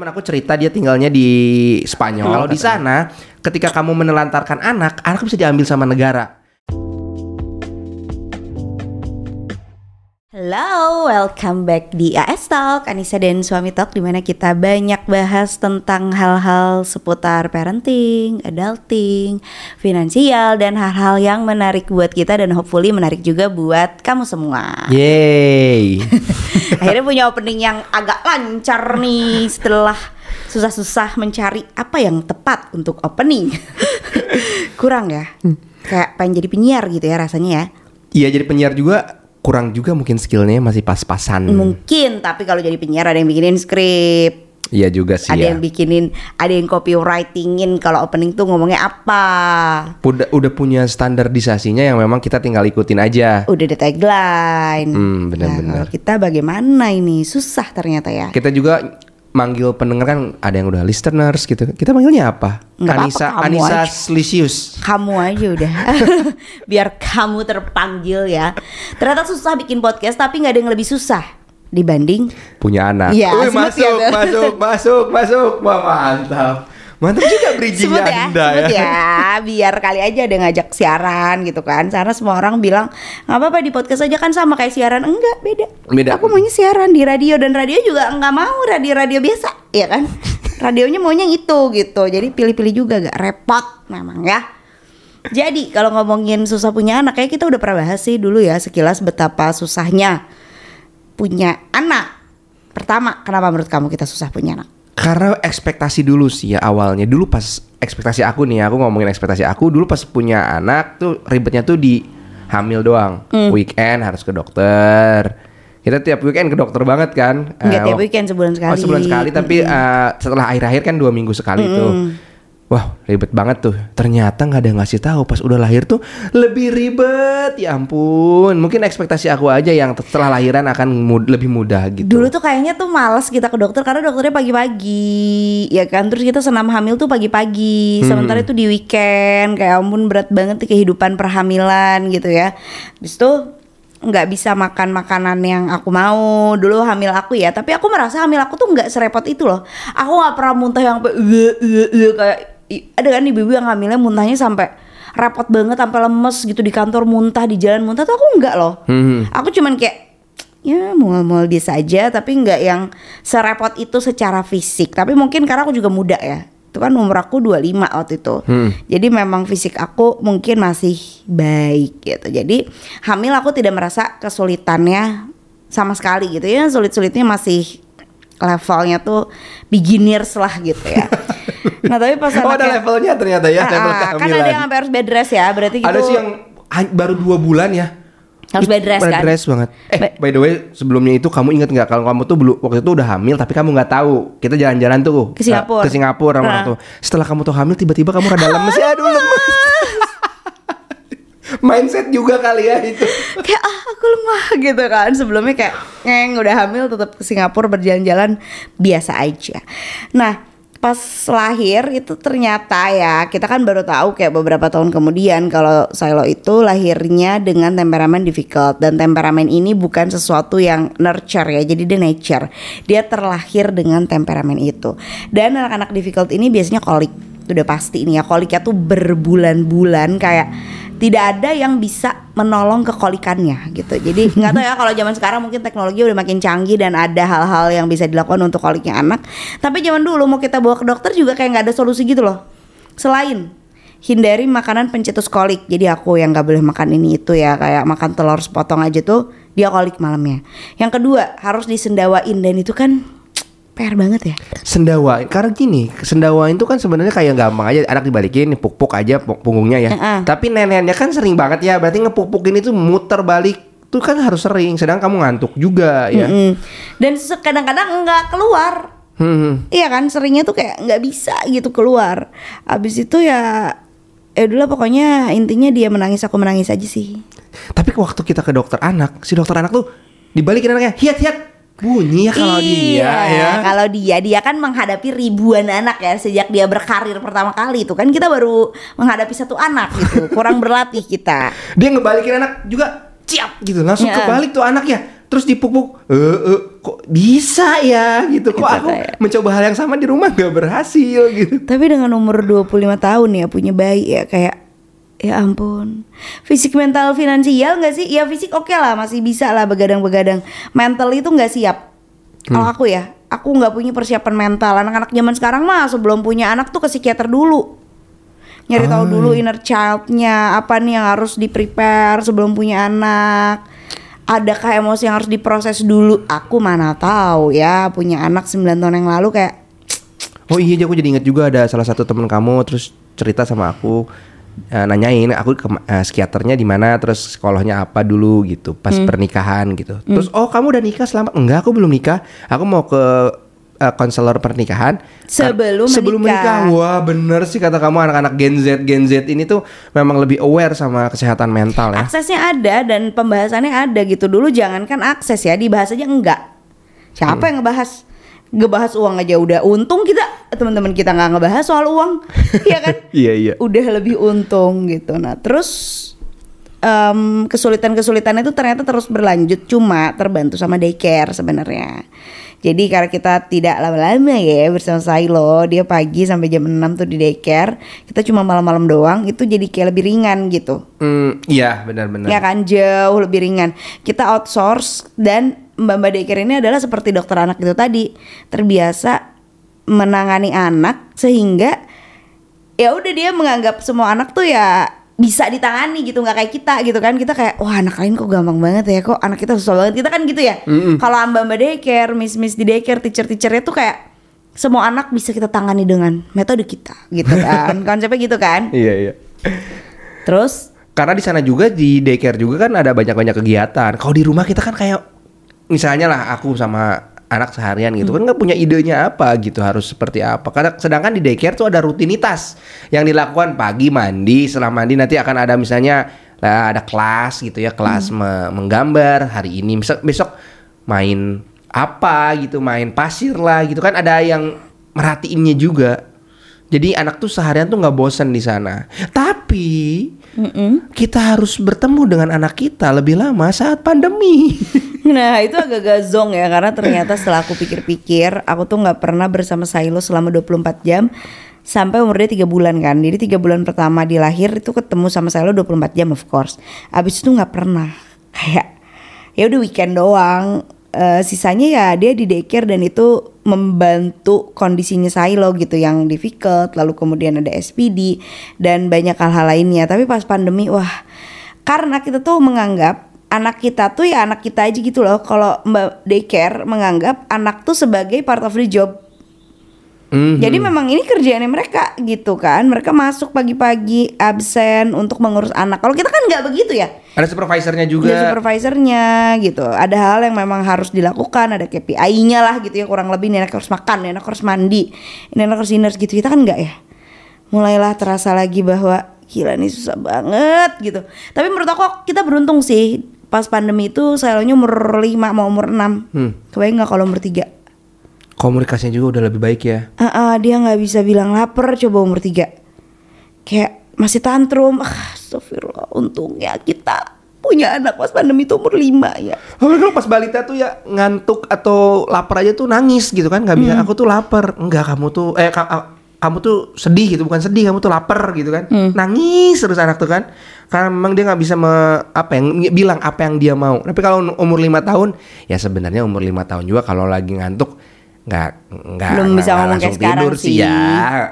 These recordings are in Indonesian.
teman aku cerita dia tinggalnya di Spanyol. Kalau di sana, ketika kamu menelantarkan anak, anak bisa diambil sama negara. Halo, welcome back di AS Talk, Anissa dan Suami Talk Di mana kita banyak bahas tentang hal-hal seputar parenting, adulting, finansial Dan hal-hal yang menarik buat kita dan hopefully menarik juga buat kamu semua. Yeay. Akhirnya punya opening yang agak lancar nih setelah susah-susah mencari apa yang tepat untuk opening. Kurang ya, kayak pengen jadi penyiar gitu ya rasanya ya? Iya jadi penyiar juga kurang juga mungkin skillnya masih pas-pasan. Mungkin, tapi kalau jadi penyiar ada yang bikinin skrip Iya juga sih ada ya. yang bikinin, ada yang copywritingin kalau opening tuh ngomongnya apa. Udah, udah punya standarisasinya yang memang kita tinggal ikutin aja. Udah ada tagline. Hmm, benar-benar. Nah, kita bagaimana ini? Susah ternyata ya. Kita juga manggil pendengar kan ada yang udah listeners gitu. Kita manggilnya apa? Nggak Anissa kamu Anissa aja. Slisius. Kamu aja udah, biar kamu terpanggil ya. Ternyata susah bikin podcast, tapi nggak ada yang lebih susah dibanding Punya anak. Iya, masuk, ya, tuh. masuk, masuk, masuk. Wah, mantap. Mantap juga bridgingnya Smooth ya, Anda ya. ya. Biar kali aja ada ngajak siaran gitu kan. Karena semua orang bilang nggak apa-apa di podcast aja kan sama kayak siaran. Enggak, beda. Beda. Aku maunya siaran di radio dan radio juga nggak mau radio-radio biasa, ya kan? Radionya maunya itu gitu. Jadi pilih-pilih juga gak repot memang ya. Jadi kalau ngomongin susah punya anak kayak kita udah pernah bahas sih dulu ya sekilas betapa susahnya punya anak. Pertama, kenapa menurut kamu kita susah punya anak? Karena ekspektasi dulu sih ya awalnya. Dulu pas ekspektasi aku nih, aku ngomongin ekspektasi aku dulu pas punya anak tuh ribetnya tuh di hamil doang. Hmm. Weekend harus ke dokter. Kita tiap weekend ke dokter banget kan. Enggak Eh, tiap weekend sebulan sekali. Oh sebulan sekali tapi eh, setelah akhir-akhir kan dua minggu sekali tuh. Wah ribet banget tuh. Ternyata nggak ada yang ngasih tahu pas udah lahir tuh lebih ribet. Ya ampun. Mungkin ekspektasi aku aja yang setelah lahiran akan mud- lebih mudah gitu. Dulu tuh kayaknya tuh males kita ke dokter karena dokternya pagi-pagi, ya kan. Terus kita senam hamil tuh pagi-pagi, sementara itu di weekend. Kayak ampun berat banget nih kehidupan perhamilan gitu ya. Habis itu nggak bisa makan makanan yang aku mau dulu hamil aku ya tapi aku merasa hamil aku tuh nggak serepot itu loh aku nggak pernah muntah yang "Ue, ue, ue," kayak ada kan ibu-ibu yang hamilnya muntahnya sampai repot banget sampai lemes gitu di kantor muntah di jalan. Muntah tuh aku nggak loh. Hmm. aku cuman kayak ya mual-mual dia saja tapi nggak yang serepot itu secara fisik. Tapi mungkin karena aku juga muda ya. Itu kan umur aku 25 waktu itu. Hmm. jadi memang fisik aku mungkin masih baik gitu. Jadi hamil aku tidak merasa kesulitannya sama sekali gitu. Ya sulit-sulitnya masih levelnya tuh beginners lah gitu ya nah tapi pas Oh ada levelnya ternyata ya Ah, level ah, kan kehamilan. ada yang sampai harus bed rest ya berarti gitu Ada sih yang baru dua bulan ya. Harus bed rest kan? Bed rest banget. Eh Ba- by the way sebelumnya itu kamu ingat nggak kalau kamu tuh belum waktu itu udah hamil tapi kamu nggak tahu kita jalan-jalan tuh Ke Singapura. ke Singapura sama Ah. orang tua. Setelah kamu tuh hamil tiba-tiba kamu rada lemes ya lemes. Mindset juga kali ya itu. kayak ah aku lemah gitu kan. Sebelumnya kayak ngeng udah hamil tetap ke Singapura berjalan-jalan biasa aja. Nah pas lahir itu ternyata ya kita kan baru tahu kayak beberapa tahun kemudian kalau Silo itu lahirnya dengan temperamen difficult. Dan temperamen ini bukan sesuatu yang nurture ya jadi dia nature. Dia terlahir dengan temperamen itu. Dan anak-anak difficult ini biasanya kolik itu udah pasti nih ya koliknya tuh berbulan-bulan kayak tidak ada yang bisa menolong kekolikannya gitu. Jadi nggak tahu ya kalau zaman sekarang mungkin teknologi udah makin canggih dan ada hal-hal yang bisa dilakukan untuk koliknya anak. Tapi zaman dulu mau kita bawa ke dokter juga kayak nggak ada solusi gitu loh. Selain hindari makanan pencetus kolik. Jadi aku yang nggak boleh makan ini itu ya kayak makan telur sepotong aja tuh dia kolik malamnya. Yang kedua harus disendawain dan itu kan PR banget ya. Sendawa karena gini sendawa itu kan sebenarnya kayak gampang aja anak dibalikin puk-puk aja pung- punggungnya ya. Heeh. Tapi neneknya kan sering banget ya berarti ngepuk-pukin itu muter balik tuh kan harus sering sedang kamu ngantuk juga ya. Mm. Dan kadang-kadang nggak keluar. Hmm. Iya kan seringnya tuh kayak nggak bisa gitu keluar. Abis itu ya ya dulu pokoknya intinya dia menangis aku menangis aja sih. Tapi waktu kita ke dokter anak, si dokter anak tuh dibalikin anaknya, hiat hiat bunyi ya kalau dia iya, ya. Kalau dia dia kan menghadapi ribuan anak ya sejak dia berkarir pertama kali itu kan kita baru menghadapi satu anak gitu. Kurang berlatih kita. Dia ngebalikin anak juga ciap gitu, langsung Ya. kebalik tuh anaknya. terus dipupuk eh eh, kok bisa ya gitu kok Gitu aku kayak- mencoba hal yang sama di rumah gak berhasil gitu Tapi dengan umur 25 tahun ya punya bayi ya kayak ya ampun. Fisik mental finansial nggak sih? Ya fisik oke lah masih bisa lah begadang-begadang. Mental itu nggak siap. Kalau aku ya, aku nggak punya persiapan mental. Anak-anak zaman sekarang mah sebelum punya anak tuh ke psikiater dulu. Nyari tahu dulu inner childnya apa nih yang harus di prepare sebelum punya anak. Adakah emosi yang harus diproses dulu? Aku mana tahu ya punya anak 9 tahun yang lalu kayak oh iya aku jadi ingat juga ada salah satu teman kamu terus cerita sama aku eh, nanyain aku ke eh, psikiaternya di mana? Terus sekolahnya apa dulu? Gitu pas Hmm. pernikahan gitu. Terus oh kamu udah nikah selama? Enggak aku belum nikah. Aku mau ke eh, konselor pernikahan. Sebelum sebelum menikah. menikah. Wah bener sih kata kamu anak-anak Gen Z Gen Z ini tuh memang lebih aware sama kesehatan mental ya. Aksesnya ada dan pembahasannya ada gitu. Dulu jangankan akses ya dibahas aja enggak. Siapa yang ngebahas? Ngebahas uang aja udah untung kita teman-teman kita nggak ngebahas soal uang, Iya kan? iya iya Udah lebih untung gitu. Nah terus em, kesulitan-kesulitan itu ternyata terus berlanjut cuma terbantu sama daycare sebenarnya. Jadi karena kita tidak lama-lama ya bersama Silo, dia pagi sampai jam 6 tuh di daycare, kita cuma malam-malam doang, itu jadi kayak lebih ringan gitu. Hmm, iya benar-benar Ya kan jauh lebih ringan. Kita outsource dan Mbak Mbak Daycare ini adalah seperti dokter anak itu tadi terbiasa menangani anak sehingga ya udah dia menganggap semua anak tuh ya bisa ditangani gitu nggak kayak kita gitu kan. Kita kayak wah anak lain kok gampang banget ya kok anak kita susah banget. Kita kan gitu ya. Kalau mbak mbak daycare miss miss di daycare teacher teachernya tuh kayak semua anak bisa kita tangani dengan metode kita gitu kan. Konsepnya gitu kan. Iya iya. Terus? Karena di sana juga di daycare juga kan ada banyak-banyak kegiatan. Kalau di rumah kita kan kayak misalnya lah aku sama anak seharian gitu. Kan nggak punya idenya apa gitu harus seperti apa. Karena sedangkan di daycare tuh ada rutinitas yang dilakukan. Pagi mandi, setelah mandi nanti akan ada misalnya ada kelas gitu ya, kelas me- menggambar. Hari ini besok besok main apa gitu, main pasir lah gitu. Kan ada yang merhatiinnya juga. Jadi anak tuh seharian tuh nggak bosan di sana. Tapi kita harus bertemu dengan anak kita lebih lama saat pandemi. Nah itu agak-agak zong ya karena ternyata setelah aku pikir-pikir aku tuh nggak pernah bersama Silo selama 24 jam sampai umur dia tiga bulan kan. Jadi tiga bulan pertama di lahir itu ketemu sama Silo 24 jam of course. Abis itu nggak pernah kayak ya udah weekend doang. Eh, sisanya ya dia di daycare dan itu membantu kondisinya Silo gitu yang difficult lalu kemudian ada SPD dan banyak hal-hal lainnya. Tapi pas pandemi wah karena kita tuh menganggap anak kita tuh ya anak kita aja gitu loh. Kalau mbak daycare menganggap anak tuh sebagai part of the job Mhm. jadi memang ini kerjaannya mereka gitu kan. Mereka masuk pagi-pagi absen untuk mengurus anak. Kalau kita kan nggak begitu ya. Ada supervisornya juga. ada supervisornya gitu. Ada hal yang memang harus dilakukan. Ada KPI-nya lah gitu ya kurang lebih. Ini anak harus makan ini anak harus mandi ini anak harus dinner gitu. Kita kan nggak ya. Mulailah terasa lagi bahwa gila ini susah banget gitu. Tapi menurut aku kita beruntung sih. Pas pandemi itu selalunya umur 5 mau umur 6 Hmm. kebayang nggak kalau umur 3 Komunikasinya juga udah lebih baik ya. Ah, ah, dia nggak bisa bilang lapar coba umur 3 kayak masih tantrum ah astagfirullah untungnya kita punya anak pas pandemi itu umur 5 ya Oh, kalau pas balita tuh ya ngantuk atau lapar aja tuh nangis gitu kan nggak bisa. Aku tuh lapar. Enggak kamu tuh eh ka- kamu tuh sedih gitu bukan sedih kamu tuh lapar gitu kan. Nangis terus anak tuh kan. Karena memang dia nggak bisa me, apa yang bilang apa yang dia mau. Tapi kalau umur lima tahun ya sebenarnya umur lima tahun juga kalau lagi ngantuk nggak nggak Belum bisa ngomong langsung kayak tidur sih ya.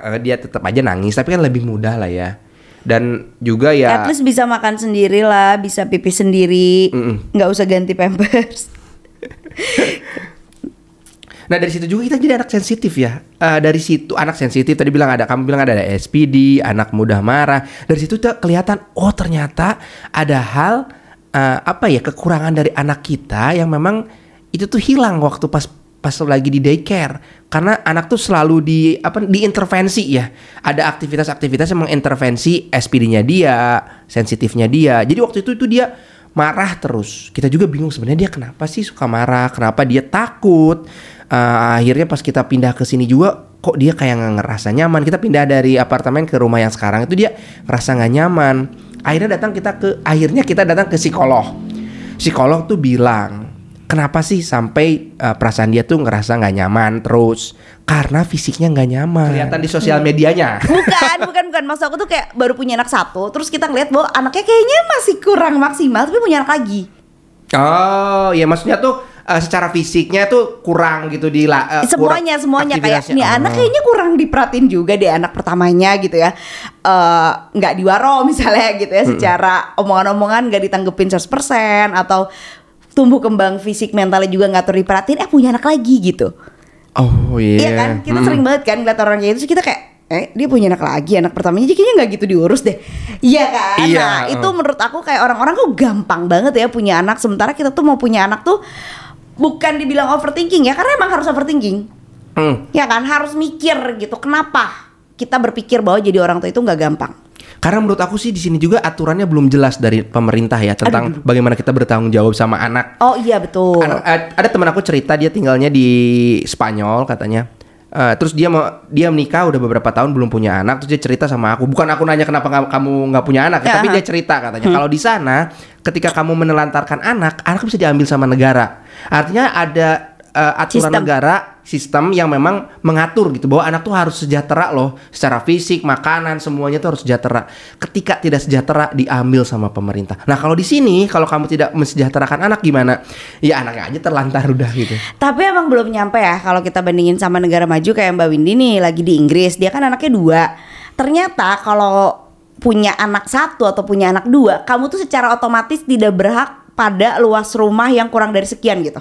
Eh, Dia tetap aja nangis tapi kan lebih mudah lah ya. Dan juga ya At least bisa makan sendiri lah, bisa pipis sendiri, nggak usah ganti pampers. Nah dari situ juga kita jadi anak sensitif ya. Eh, dari situ anak sensitif tadi bilang ada kamu bilang ada SPD, anak mudah marah. Dari situ tuh kelihatan oh ternyata ada hal eh, apa ya kekurangan dari anak kita yang memang itu tuh hilang waktu pas pas lagi di daycare karena anak tuh selalu di apa diintervensi ya. Ada aktivitas-aktivitas yang mengintervensi SPD-nya dia, sensitifnya dia. Jadi waktu itu itu dia marah terus. Kita juga bingung sebenarnya dia kenapa sih suka marah, kenapa dia takut. Eh, akhirnya pas kita pindah ke sini juga kok dia kayak nggak ngerasa nyaman. Kita pindah dari apartemen ke rumah yang sekarang itu dia ngerasa nggak nyaman. Akhirnya datang kita ke akhirnya kita datang ke psikolog. Psikolog tuh bilang kenapa sih sampai uh, perasaan dia tuh ngerasa nggak nyaman terus karena fisiknya nggak nyaman. Kelihatan di sosial medianya. Bukan, bukan, bukan. Maksud aku tuh kayak baru punya anak satu, terus kita ngeliat bahwa anaknya kayaknya masih kurang maksimal, tapi punya anak lagi. Oh, ya maksudnya tuh uh, secara fisiknya tuh kurang gitu di uh, semuanya semuanya kayak nih oh. anak kayaknya kurang diperhatiin juga deh anak pertamanya gitu ya nggak uh, diwaro misalnya gitu ya hmm. secara omongan-omongan nggak ditanggepin 100% atau tumbuh kembang fisik mentalnya juga nggak terdiperhatiin eh punya anak lagi gitu oh iya yeah. iya kan kita hmm. sering banget kan ngeliat orang kayak itu kita kayak eh dia punya anak lagi anak pertamanya kayaknya nggak gitu diurus deh iya kan iya. nah itu menurut aku kayak orang-orang kok gampang banget ya punya anak sementara kita tuh mau punya anak tuh bukan dibilang overthinking ya karena emang harus overthinking hmm. ya kan harus mikir gitu kenapa kita berpikir bahwa jadi orang tua itu nggak gampang karena menurut aku sih di sini juga aturannya belum jelas dari pemerintah ya tentang Aduh. bagaimana kita bertanggung jawab sama anak. Oh iya betul. Anak, ada teman aku cerita dia tinggalnya di Spanyol katanya. Uh, terus dia mau dia menikah udah beberapa tahun belum punya anak terus dia cerita sama aku bukan aku nanya kenapa gak, kamu nggak punya anak ya, tapi dia cerita katanya hmm. kalau di sana ketika kamu menelantarkan anak anak bisa diambil sama negara artinya ada uh, aturan sistem. negara sistem yang memang mengatur gitu bahwa anak tuh harus sejahtera loh. Secara fisik makanan semuanya tuh harus sejahtera. Ketika tidak sejahtera diambil sama pemerintah. Nah kalau di sini kalau kamu tidak mensejahterakan anak gimana? Ya anaknya aja terlantar udah gitu. Tapi emang belum nyampe ya kalau kita bandingin sama negara maju kayak Mbak Windy nih lagi di Inggris. Dia kan anaknya dua. Ternyata kalau punya anak satu atau punya anak dua kamu tuh secara otomatis tidak berhak pada luas rumah yang kurang dari sekian gitu.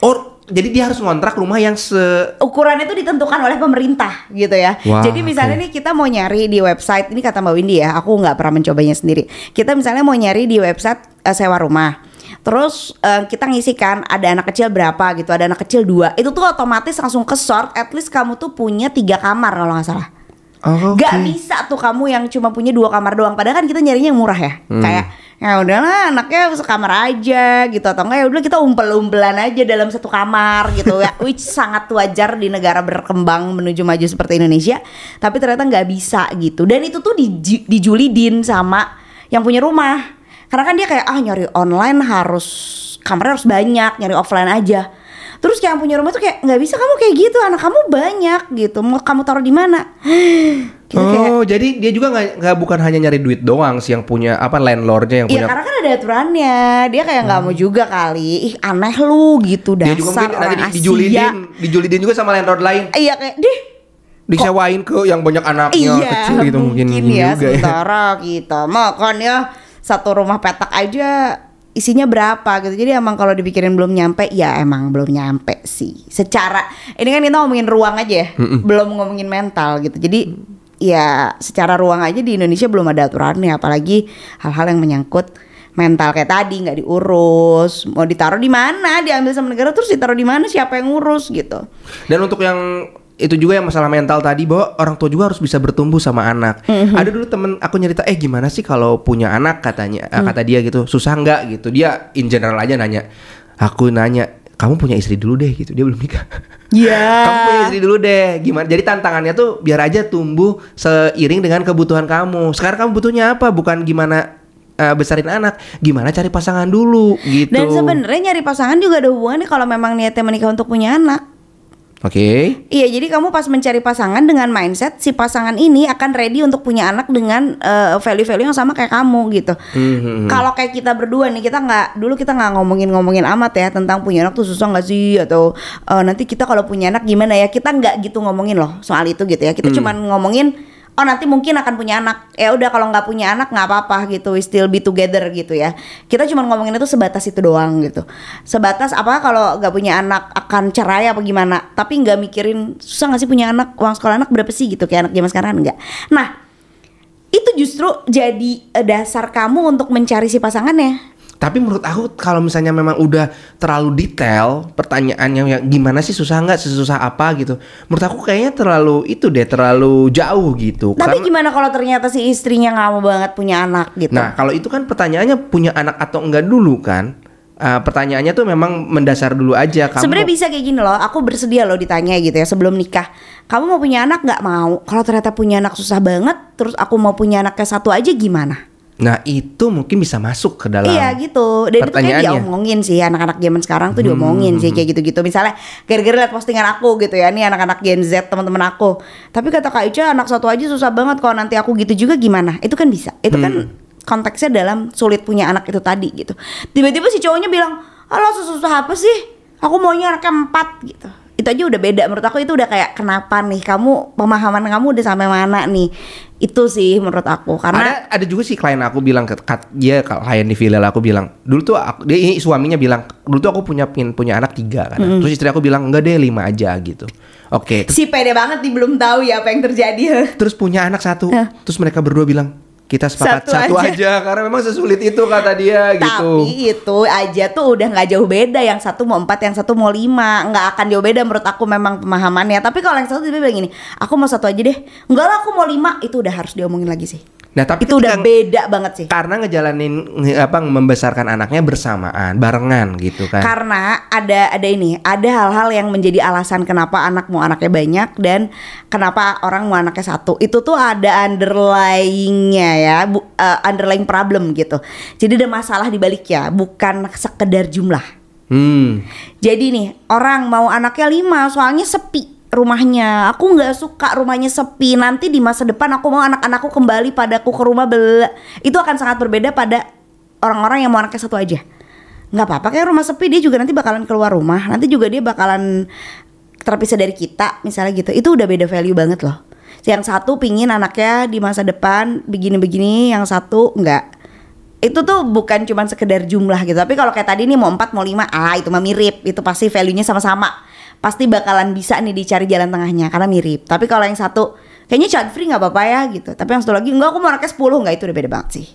Oh, jadi dia harus ngontrak rumah yang se ukuran itu ditentukan oleh pemerintah gitu ya. Wow, jadi misalnya okay. nih kita mau nyari di website ini kata Mbak Windy ya, aku nggak pernah mencobanya sendiri. Kita misalnya mau nyari di website uh, sewa rumah. Terus uh, kita ngisikan ada anak kecil berapa gitu, ada anak kecil dua. Itu tuh otomatis langsung ke sort. At least kamu tuh punya tiga kamar kalau nggak salah. Oh, okay. Gak bisa tuh kamu yang cuma punya dua kamar doang. Padahal kan kita nyarinya yang murah ya. Hmm. Kayak ya udahlah anaknya sekamar aja gitu atau enggak ya udah kita umpel-umpelan aja dalam satu kamar gitu ya which sangat wajar di negara berkembang menuju maju seperti Indonesia tapi ternyata nggak bisa gitu dan itu tuh di, dijulidin sama yang punya rumah karena kan dia kayak ah nyari online harus kamarnya harus banyak nyari offline aja terus yang punya rumah tuh kayak nggak bisa kamu kayak gitu anak kamu banyak gitu mau kamu taruh di mana Gitu, oh, kayak, jadi dia juga nggak bukan hanya nyari duit doang sih yang punya apa landlordnya yang iya, punya. karena kan ada aturannya. Dia kayak nggak hmm. mau juga kali. Ih aneh lu gitu dasar dia juga mungkin orang nanti dijulidin, dijulidin juga sama landlord lain. Iya kayak deh disewain ke yang banyak anaknya iya, kecil gitu mungkin, mungkin ya, juga sementara ya. kita makan ya satu rumah petak aja isinya berapa gitu. Jadi emang kalau dipikirin belum nyampe ya emang belum nyampe sih. Secara ini kan kita ngomongin ruang aja ya. Mm -mm. belum ngomongin mental gitu. Jadi ya secara ruang aja di Indonesia belum ada aturannya. Apalagi hal-hal yang menyangkut mental kayak tadi nggak diurus. Mau ditaruh di mana diambil sama negara terus ditaruh di mana siapa yang ngurus gitu. Dan untuk yang itu juga yang masalah mental tadi bahwa orang tua juga harus bisa bertumbuh sama anak. Mm-hmm. Ada dulu temen aku nyerita, eh gimana sih kalau punya anak katanya, mm. kata dia gitu, susah nggak gitu. Dia in general aja nanya. Aku nanya, kamu punya istri dulu deh gitu dia belum nikah Iya yeah. kamu punya istri dulu deh gimana jadi tantangannya tuh biar aja tumbuh seiring dengan kebutuhan kamu sekarang kamu butuhnya apa bukan gimana uh, besarin anak gimana cari pasangan dulu gitu dan sebenarnya nyari pasangan juga ada hubungannya kalau memang niatnya menikah untuk punya anak Oke. Okay. Iya, jadi kamu pas mencari pasangan dengan mindset si pasangan ini akan ready untuk punya anak dengan uh, value-value yang sama kayak kamu gitu. Mm-hmm. Kalau kayak kita berdua nih, kita nggak dulu kita nggak ngomongin-ngomongin amat ya tentang punya anak tuh susah nggak sih atau uh, nanti kita kalau punya anak gimana ya? Kita nggak gitu ngomongin loh soal itu gitu ya. Kita mm. cuman ngomongin oh nanti mungkin akan punya anak. Ya udah kalau nggak punya anak nggak apa-apa gitu. We still be together gitu ya. Kita cuma ngomongin itu sebatas itu doang gitu. Sebatas apa kalau nggak punya anak akan cerai apa gimana? Tapi nggak mikirin susah nggak sih punya anak? Uang sekolah anak berapa sih? gitu kayak anak zaman sekarang enggak nah itu justru jadi eh, dasar kamu untuk mencari si pasangannya tapi menurut aku kalau misalnya memang udah terlalu detail pertanyaannya yang gimana sih susah nggak sesusah apa gitu. Menurut aku kayaknya terlalu itu deh terlalu jauh gitu. Tapi Karena, gimana kalau ternyata si istrinya nggak mau banget punya anak gitu? Nah kalau itu kan pertanyaannya punya anak atau enggak dulu kan? Uh, pertanyaannya tuh memang mendasar dulu aja. Kamu Sebenarnya bisa kayak gini loh. Aku bersedia loh ditanya gitu ya sebelum nikah. Kamu mau punya anak nggak mau? Kalau ternyata punya anak susah banget, terus aku mau punya anak kayak satu aja gimana? Nah itu mungkin bisa masuk ke dalam. Iya gitu. Dan itu kayak diomongin sih anak-anak zaman sekarang tuh diomongin sih kayak gitu-gitu. Misalnya gara-gara liat postingan aku gitu ya, nih anak-anak Gen Z teman-teman aku. Tapi kata Kak Ica anak satu aja susah banget kalau nanti aku gitu juga gimana? Itu kan bisa. Itu kan konteksnya dalam sulit punya anak itu tadi gitu. Tiba-tiba si cowoknya bilang, "Halo susah-susah apa sih? Aku maunya anaknya empat gitu." Itu aja udah beda menurut aku itu udah kayak kenapa nih kamu pemahaman kamu udah sampai mana nih? Itu sih menurut aku karena ada ada juga sih klien aku bilang ke kat, dia klien di filial aku bilang dulu tuh aku, dia ini suaminya bilang dulu tuh aku punya pin- punya anak tiga kan. Terus istri aku bilang enggak deh lima aja gitu. Oke terus, si pede banget nih belum tahu ya apa yang terjadi. terus punya anak satu. Terus mereka berdua bilang kita sepakat Satu satu, aja. aja. karena memang sesulit itu kata dia gitu Tapi itu aja tuh udah nggak jauh beda yang satu mau empat yang satu mau lima nggak akan jauh beda menurut aku memang pemahamannya. Tapi kalau yang satu dia bilang gini, aku mau satu aja deh. Enggak lah aku mau lima itu udah harus diomongin lagi sih. Nah tapi itu udah beda banget sih. karena ngejalanin nge- apa membesarkan anaknya bersamaan barengan gitu kan Karena ada ada ini, ada hal-hal yang menjadi alasan kenapa anak mau anaknya banyak dan kenapa orang mau anaknya satu. Itu tuh ada underlyingnya ya, bu- uh, underlying problem gitu. Jadi ada masalah di baliknya, bukan sekedar jumlah. hmm Jadi nih orang mau anaknya lima soalnya sepi rumahnya. Aku nggak suka rumahnya sepi. Nanti di masa depan aku mau anak-anakku kembali padaku ke rumah bela. Itu akan sangat berbeda pada orang-orang yang mau anaknya satu aja. Nggak apa-apa kayak rumah sepi dia juga nanti bakalan keluar rumah. Nanti juga dia bakalan terpisah dari kita misalnya gitu. Itu udah beda value banget loh. Yang satu pingin anaknya di masa depan begini-begini, yang satu enggak itu tuh bukan cuman sekedar jumlah gitu tapi kalau kayak tadi nih mau 4 mau 5 ah itu mah mirip itu pasti value-nya sama-sama pasti bakalan bisa nih dicari jalan tengahnya karena mirip. Tapi kalau yang satu kayaknya child free nggak apa-apa ya gitu. Tapi yang satu lagi enggak aku mau anaknya 10 enggak itu udah beda banget sih.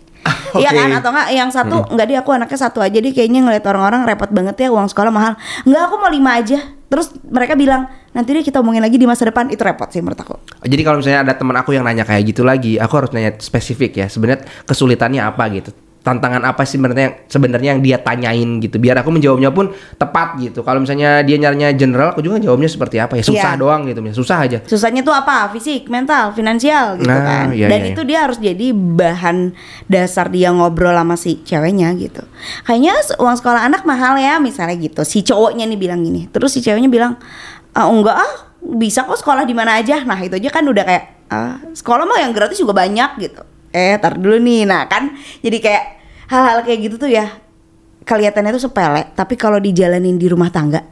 Iya Oke. kan atau enggak yang satu enggak dia aku anaknya satu aja dia kayaknya ngeliat orang-orang repot banget ya uang sekolah mahal. Enggak aku mau lima aja. Terus mereka bilang nanti deh kita omongin lagi di masa depan. Itu repot sih menurut aku. Jadi kalau misalnya ada teman aku yang nanya kayak gitu lagi, aku harus nanya spesifik ya. Sebenarnya kesulitannya apa gitu? Tantangan apa sih sebenarnya yang sebenarnya yang dia tanyain gitu? Biar aku menjawabnya pun tepat gitu. Kalau misalnya dia nyarinya general, aku juga jawabnya seperti apa ya? Susah Iya. doang gitu, susah aja. Susahnya tuh apa? Fisik, mental, finansial gitu Nah, kan. iya, Dan iya, itu dia harus jadi bahan dasar dia ngobrol sama si ceweknya gitu. Kayaknya uang sekolah anak mahal ya misalnya gitu. Si cowoknya nih bilang gini. Terus si ceweknya bilang, "Ah, enggak ah, bisa kok sekolah di mana aja." Nah, itu aja kan udah kayak ah, sekolah mah yang gratis juga banyak gitu. Eh, tar dulu nih. Nah, kan jadi kayak hal-hal kayak gitu tuh ya kelihatannya tuh sepele, tapi kalau dijalanin di rumah tangga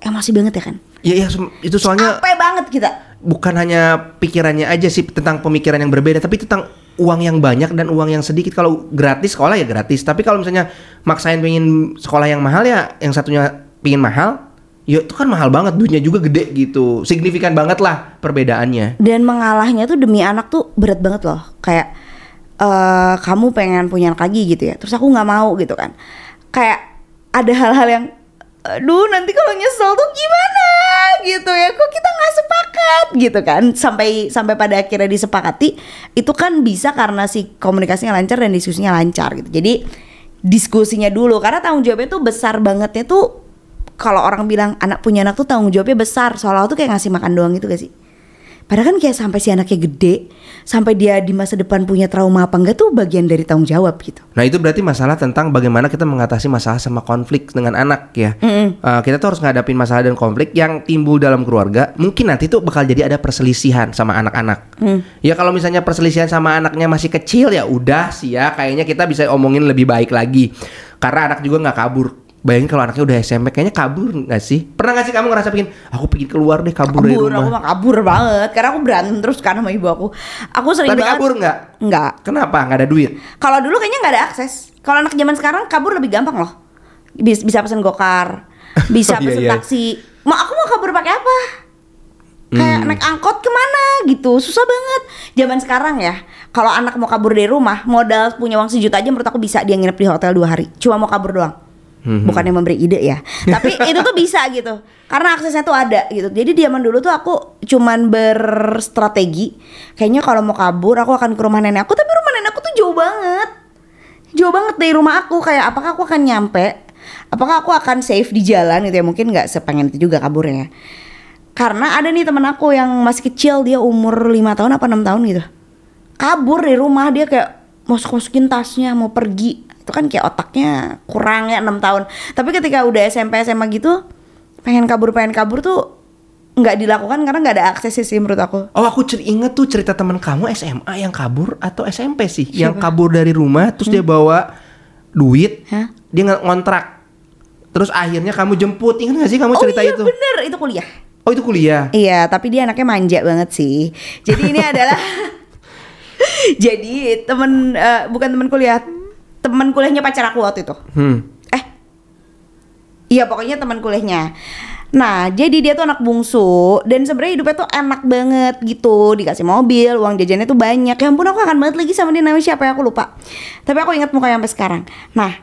emosi banget ya kan. Iya, iya, itu soalnya Capek banget kita. bukan hanya pikirannya aja sih tentang pemikiran yang berbeda, tapi tentang uang yang banyak dan uang yang sedikit. Kalau gratis sekolah ya gratis, tapi kalau misalnya maksain pengen sekolah yang mahal ya, yang satunya pingin mahal, ya itu kan mahal banget, duitnya juga gede gitu, signifikan banget lah perbedaannya. dan mengalahnya tuh demi anak tuh berat banget loh kayak eh kamu pengen punya anak lagi gitu ya. Terus aku nggak mau gitu kan. Kayak ada hal-hal yang aduh nanti kalau nyesel tuh gimana? Gitu ya. Kok kita nggak sepakat gitu kan. Sampai sampai pada akhirnya disepakati itu kan bisa karena si komunikasinya lancar dan diskusinya lancar gitu. Jadi diskusinya dulu. Karena tanggung jawabnya tuh besar bangetnya tuh kalau orang bilang anak punya anak tuh tanggung jawabnya besar. Soalnya tuh kayak ngasih makan doang gitu gak sih Padahal kan kayak sampai si anaknya gede, sampai dia di masa depan punya trauma apa enggak tuh bagian dari tanggung jawab gitu. Nah itu berarti masalah tentang bagaimana kita mengatasi masalah sama konflik dengan anak ya. Eh, kita tuh harus ngadapin masalah dan konflik yang timbul dalam keluarga. Mungkin nanti tuh bakal jadi ada perselisihan sama anak-anak. Ya kalau misalnya perselisihan sama anaknya masih kecil ya udah sih ya. Kayaknya kita bisa omongin lebih baik lagi. Karena anak juga nggak kabur. Bayangin kalau anaknya udah SMP kayaknya kabur nggak sih? Pernah nggak sih kamu ngerasa bikin aku pengen keluar deh kabur, dari Kabur, aku rumah? mah kabur banget karena aku berantem terus kan sama ibu aku. Aku sering Tapi banget. kabur nggak? Enggak. Kenapa? Nggak ada duit? Kalau dulu kayaknya nggak ada akses. Kalau anak zaman sekarang kabur lebih gampang loh. Bisa, bisa pesen gokar, bisa Iya, pesen iya. taksi. Mau aku mau kabur pakai apa? Kayak Hmm. naik angkot ke mana gitu, susah banget. Zaman sekarang ya, kalau anak mau kabur dari rumah, modal punya uang sejuta aja menurut aku bisa dia nginep di hotel dua hari. Cuma mau kabur doang. Hmm. Bukannya memberi ide ya, tapi itu tuh bisa gitu. Karena aksesnya tuh ada gitu. Jadi zaman dulu tuh aku cuman berstrategi. Kayaknya kalau mau kabur aku akan ke rumah nenek aku, tapi rumah nenek aku tuh jauh banget. Jauh banget dari rumah aku. Kayak apakah aku akan nyampe? Apakah aku akan safe di jalan gitu ya? Mungkin nggak sepengen itu juga kaburnya. Karena ada nih teman aku yang masih kecil. Dia umur lima tahun apa enam tahun gitu. Kabur dari rumah. Dia kayak masuk masukin tasnya mau pergi itu kan kayak otaknya kurang ya enam tahun. Tapi ketika udah SMP SMA gitu pengen kabur pengen kabur tuh nggak dilakukan karena nggak ada akses sih menurut aku. Oh aku cer inget tuh cerita teman kamu SMA yang kabur atau SMP sih? Yang kabur dari rumah terus dia bawa duit Hah? Dia ngontrak. Terus akhirnya kamu jemput. Ingat gak sih kamu cerita oh iya itu? bener. Itu kuliah. Oh itu kuliah? Iya, tapi dia anaknya manja banget sih. Jadi ini adalah jadi temen eh, bukan temen kuliah, temen kuliahnya pacar aku waktu itu. Hmm Eh, iya pokoknya teman kuliahnya. Nah, jadi dia tuh anak bungsu dan sebenarnya hidupnya tuh enak banget gitu, dikasih mobil, uang jajannya tuh banyak. Ya ampun aku akan banget lagi sama dia namanya siapa ya aku lupa. Tapi aku ingat mukanya sampai sekarang. Nah,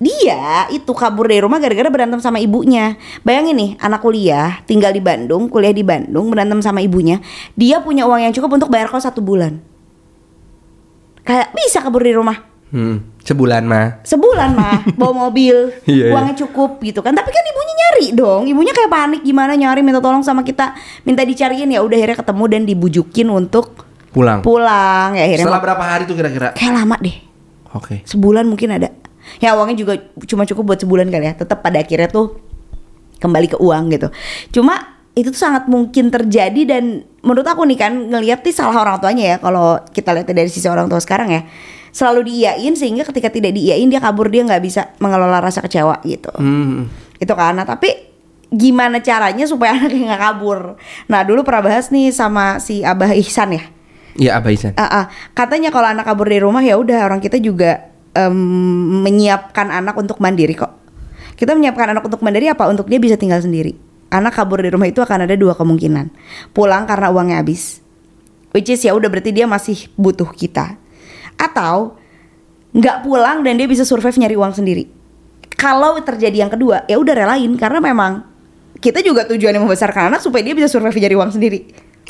dia itu kabur dari rumah gara-gara berantem sama ibunya. Bayangin nih, anak kuliah, tinggal di Bandung, kuliah di Bandung, berantem sama ibunya. Dia punya uang yang cukup untuk bayar kos satu bulan. Kayak bisa kabur dari rumah Hmm. Sebulan mah sebulan mah bawa mobil. Iya, iya. uangnya cukup gitu kan. Tapi kan ibunya nyari dong. Ibunya kayak panik gimana nyari minta tolong sama kita. Minta dicariin ya udah akhirnya ketemu dan dibujukin untuk Pulang. pulang. Ya akhirnya Setelah berapa hari tuh kira-kira? kayak lama deh. Oke. Sebulan mungkin ada. Ya uangnya juga cuma cukup buat sebulan kali ya. Tetap pada akhirnya tuh kembali ke uang gitu. Cuma itu tuh sangat mungkin terjadi dan menurut aku nih kan ngelihat nih salah orang tuanya ya kalau kita lihat dari sisi orang tua sekarang ya selalu diiyain sehingga ketika tidak diiyain dia kabur dia nggak bisa mengelola rasa kecewa gitu Hmm itu kan nah tapi gimana caranya supaya anaknya nggak kabur nah dulu pernah bahas nih sama si Abah Ihsan ya Iya Abah Isan Ah, ah. katanya kalau anak kabur dari rumah ya udah orang kita juga em, menyiapkan anak untuk mandiri kok. Kita menyiapkan anak untuk mandiri apa? Untuk dia bisa tinggal sendiri. Anak kabur dari rumah itu akan ada dua kemungkinan. Pulang karena uangnya habis. Which is ya udah berarti dia masih butuh kita. Atau nggak pulang dan dia bisa survive nyari uang sendiri. Kalau terjadi yang kedua, ya udah relain karena memang kita juga tujuannya membesarkan anak supaya dia bisa survive nyari uang sendiri.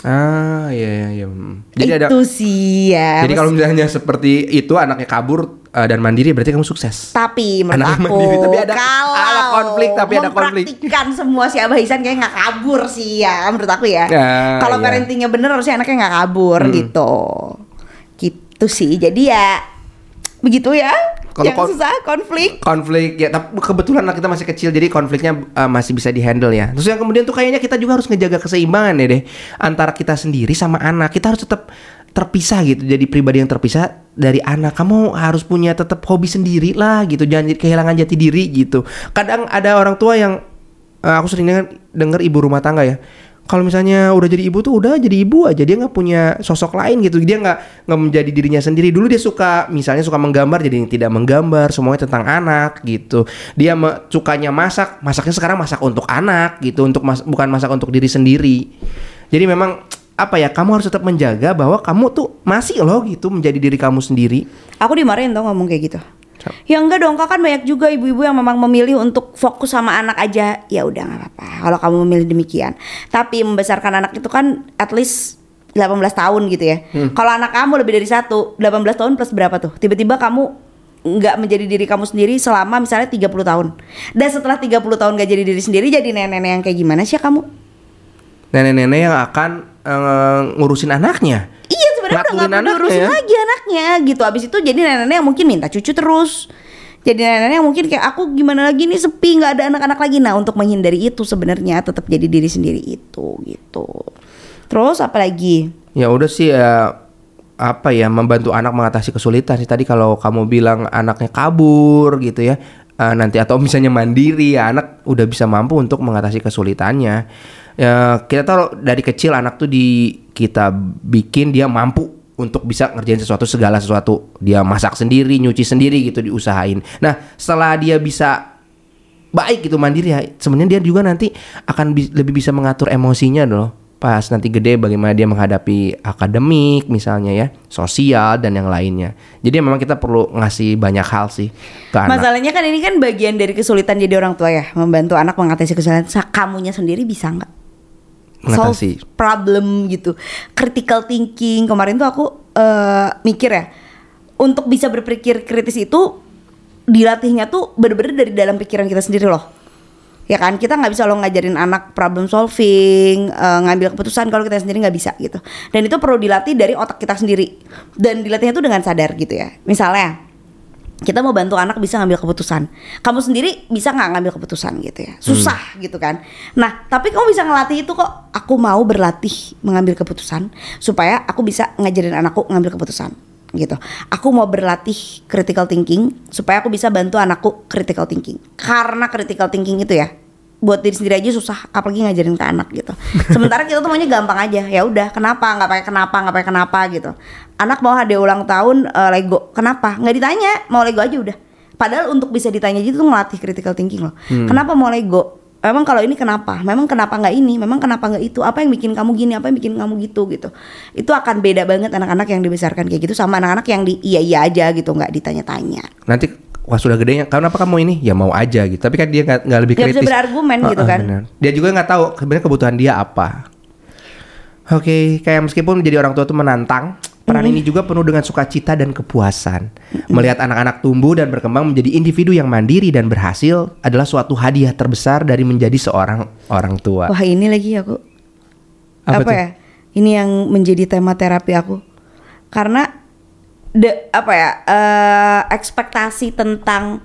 Ah iya iya iya Hmm. Jadi ada itu sih ya. Jadi kalau misalnya seperti itu anaknya kabur uh, dan mandiri berarti kamu sukses. Tapi menurut Anaknya aku mandiri, tapi ada- kalau ada konflik, tapi ada konflik. mempraktikkan semua si Abah Ihsan kayak nggak kabur sih ya menurut aku ya. Ya, kalau iya. parentingnya bener harusnya anaknya nggak kabur gitu. Gitu sih. Jadi ya begitu ya. Kalau yang kon- susah konflik. konflik ya tapi kebetulan anak kita masih kecil jadi konfliknya uh, masih bisa dihandle ya terus yang kemudian tuh kayaknya kita juga harus ngejaga keseimbangan ya deh antara kita sendiri sama anak kita harus tetap terpisah gitu jadi pribadi yang terpisah dari anak kamu harus punya tetap hobi sendiri lah gitu jangan kehilangan jati diri gitu kadang ada orang tua yang uh, aku sering denger, denger ibu rumah tangga ya kalau misalnya udah jadi ibu tuh udah jadi ibu aja dia nggak punya sosok lain gitu. Dia nggak nggak menjadi dirinya sendiri. Dulu dia suka misalnya suka menggambar jadi tidak menggambar semuanya tentang anak gitu. Dia me- sukanya masak masaknya sekarang masak untuk anak gitu untuk mas- bukan masak untuk diri sendiri. Jadi memang apa ya kamu harus tetap menjaga bahwa kamu tuh masih loh gitu menjadi diri kamu sendiri. Aku dimarahin tau ngomong kayak gitu. Ya enggak dong, kak kan banyak juga ibu-ibu yang memang memilih untuk fokus sama anak aja. Ya udah nggak apa-apa kalau kamu memilih demikian. Tapi membesarkan anak itu kan at least 18 tahun gitu ya. Kalau anak kamu lebih dari satu, 18 tahun plus berapa tuh? Tiba-tiba kamu nggak menjadi diri kamu sendiri selama misalnya 30 tahun. Dan setelah 30 tahun gak jadi diri sendiri jadi nenek-nenek yang kayak gimana sih kamu? nenek-nenek yang akan eh, ngurusin anaknya Iya sebenarnya udah Ngaturin gak perlu ya. lagi anaknya gitu. Abis itu jadi nenek-nenek yang mungkin minta cucu terus. Jadi nenek-nenek yang mungkin kayak aku gimana lagi nih sepi nggak ada anak-anak lagi. Nah untuk menghindari itu sebenarnya tetap jadi diri sendiri itu gitu. Terus apa lagi? Ya udah sih ya apa ya membantu anak mengatasi kesulitan sih tadi kalau kamu bilang anaknya kabur gitu ya eh, nanti atau misalnya mandiri ya anak udah bisa mampu untuk mengatasi kesulitannya ya kita tahu dari kecil anak tuh di kita bikin dia mampu untuk bisa ngerjain sesuatu segala sesuatu. Dia masak sendiri nyuci sendiri gitu diusahain. Nah setelah dia bisa baik gitu mandiri ya sebenarnya dia juga nanti akan bi- lebih bisa mengatur emosinya loh. Pas nanti gede bagaimana dia menghadapi akademik misalnya ya sosial dan yang lainnya. Jadi memang kita perlu ngasih banyak hal sih ke anak. Masalahnya kan ini kan bagian dari kesulitan jadi orang tua ya, membantu anak mengatasi kesulitan. Kamunya sendiri bisa nggak? Mengatasi. Solve problem gitu. Critical thinking. Kemarin tuh aku eh, mikir ya untuk bisa berpikir kritis itu dilatihnya tuh bener-bener dari dalam pikiran kita sendiri loh. Ya kan? Kita nggak bisa lo ngajarin anak problem solving eh, ngambil keputusan kalau kita sendiri nggak bisa gitu. Dan itu perlu dilatih dari otak kita sendiri. Dan dilatihnya itu dengan sadar gitu ya. Misalnya kita mau bantu anak bisa ngambil keputusan. Kamu sendiri bisa nggak ngambil keputusan gitu ya? Susah gitu kan. Nah tapi kamu bisa ngelatih itu kok. Aku mau berlatih mengambil keputusan supaya aku bisa ngajarin anakku ngambil keputusan gitu. Aku mau berlatih critical thinking supaya aku bisa bantu anakku critical thinking. Karena critical thinking itu ya buat diri sendiri aja susah apalagi ngajarin ke anak gitu. Sementara kita tuh maunya gampang aja. Ya udah kenapa? Nggak pakai kenapa nggak pakai kenapa gitu. Anak mau hadiah ulang tahun eh, Lego kenapa? Nggak ditanya mau Lego aja udah. Padahal untuk bisa ditanya aja tuh ngelatih critical thinking loh. Kenapa mau Lego Memang kalau ini kenapa? Memang kenapa nggak ini? Memang kenapa nggak itu? Apa yang bikin kamu gini? Apa yang bikin kamu gitu gitu? Itu akan beda banget anak-anak yang dibesarkan kayak gitu sama anak-anak yang di iya iya aja gitu nggak ditanya-tanya. Nanti wah sudah gedenya, kenapa kamu ini? Ya mau aja gitu. Tapi kan dia nggak lebih Nggak bisa kritis. berargumen gitu kan. benar. Dia juga nggak tahu sebenarnya kebutuhan dia apa. Oke, kayak meskipun menjadi orang tua itu menantang, peran ini juga penuh dengan sukacita dan kepuasan. Melihat anak-anak tumbuh dan berkembang menjadi individu yang mandiri dan berhasil adalah suatu hadiah terbesar dari menjadi seorang orang tua. Wah ini lagi aku Apa apa, tuh? ya? Ini yang menjadi tema terapi aku karena de, apa ya eh, ekspektasi tentang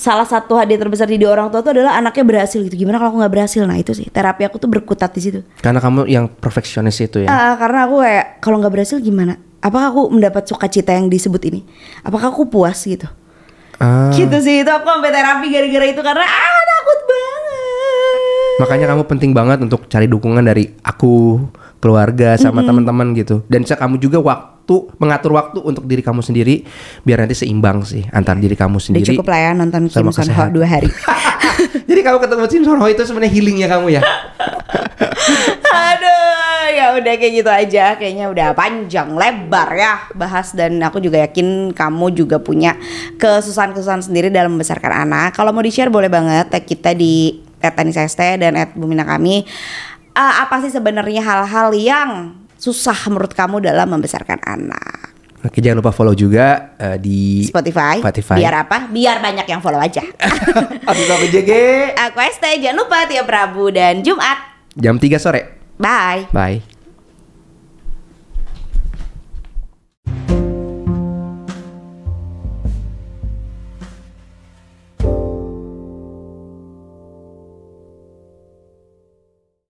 salah satu hadiah terbesar di orang tua itu adalah anaknya berhasil gitu. Gimana kalau aku nggak berhasil? Nah itu sih terapi aku tuh berkutat di situ. Karena kamu yang perfeksionis itu ya. Ah, karena aku kayak kalau nggak berhasil gimana? Apakah aku mendapat sukacita yang disebut ini? Apakah aku puas gitu? Ah, Gitu sih itu aku sampai terapi gara-gara itu karena ah takut banget. makanya kamu penting banget untuk cari dukungan dari aku, keluarga sama teman-teman gitu. Dan bisa kamu juga waktu mengatur waktu untuk diri kamu sendiri biar nanti seimbang sih antar diri kamu Udah sendiri. cukup lah ya nonton Kim Son Ho dua hari. Jadi kamu ketemu Kim Son Ho itu sebenarnya healingnya kamu ya. Aduh, ya udah kayak gitu aja. Kayaknya udah panjang lebar ya bahas dan aku juga yakin kamu juga punya kesusahan-kesusahan sendiri dalam membesarkan anak. Kalau mau di-share boleh banget tag kita di @tanisst dan @bumina kami. Eh, apa sih sebenarnya hal-hal yang susah menurut kamu dalam membesarkan anak? Oke, jangan lupa follow juga eh, di Spotify. Spotify. Biar apa? Biar banyak yang follow aja. Aku JG aku Este, jangan lupa tiap Rabu dan Jumat. jam 3 sore. Bye. Bye.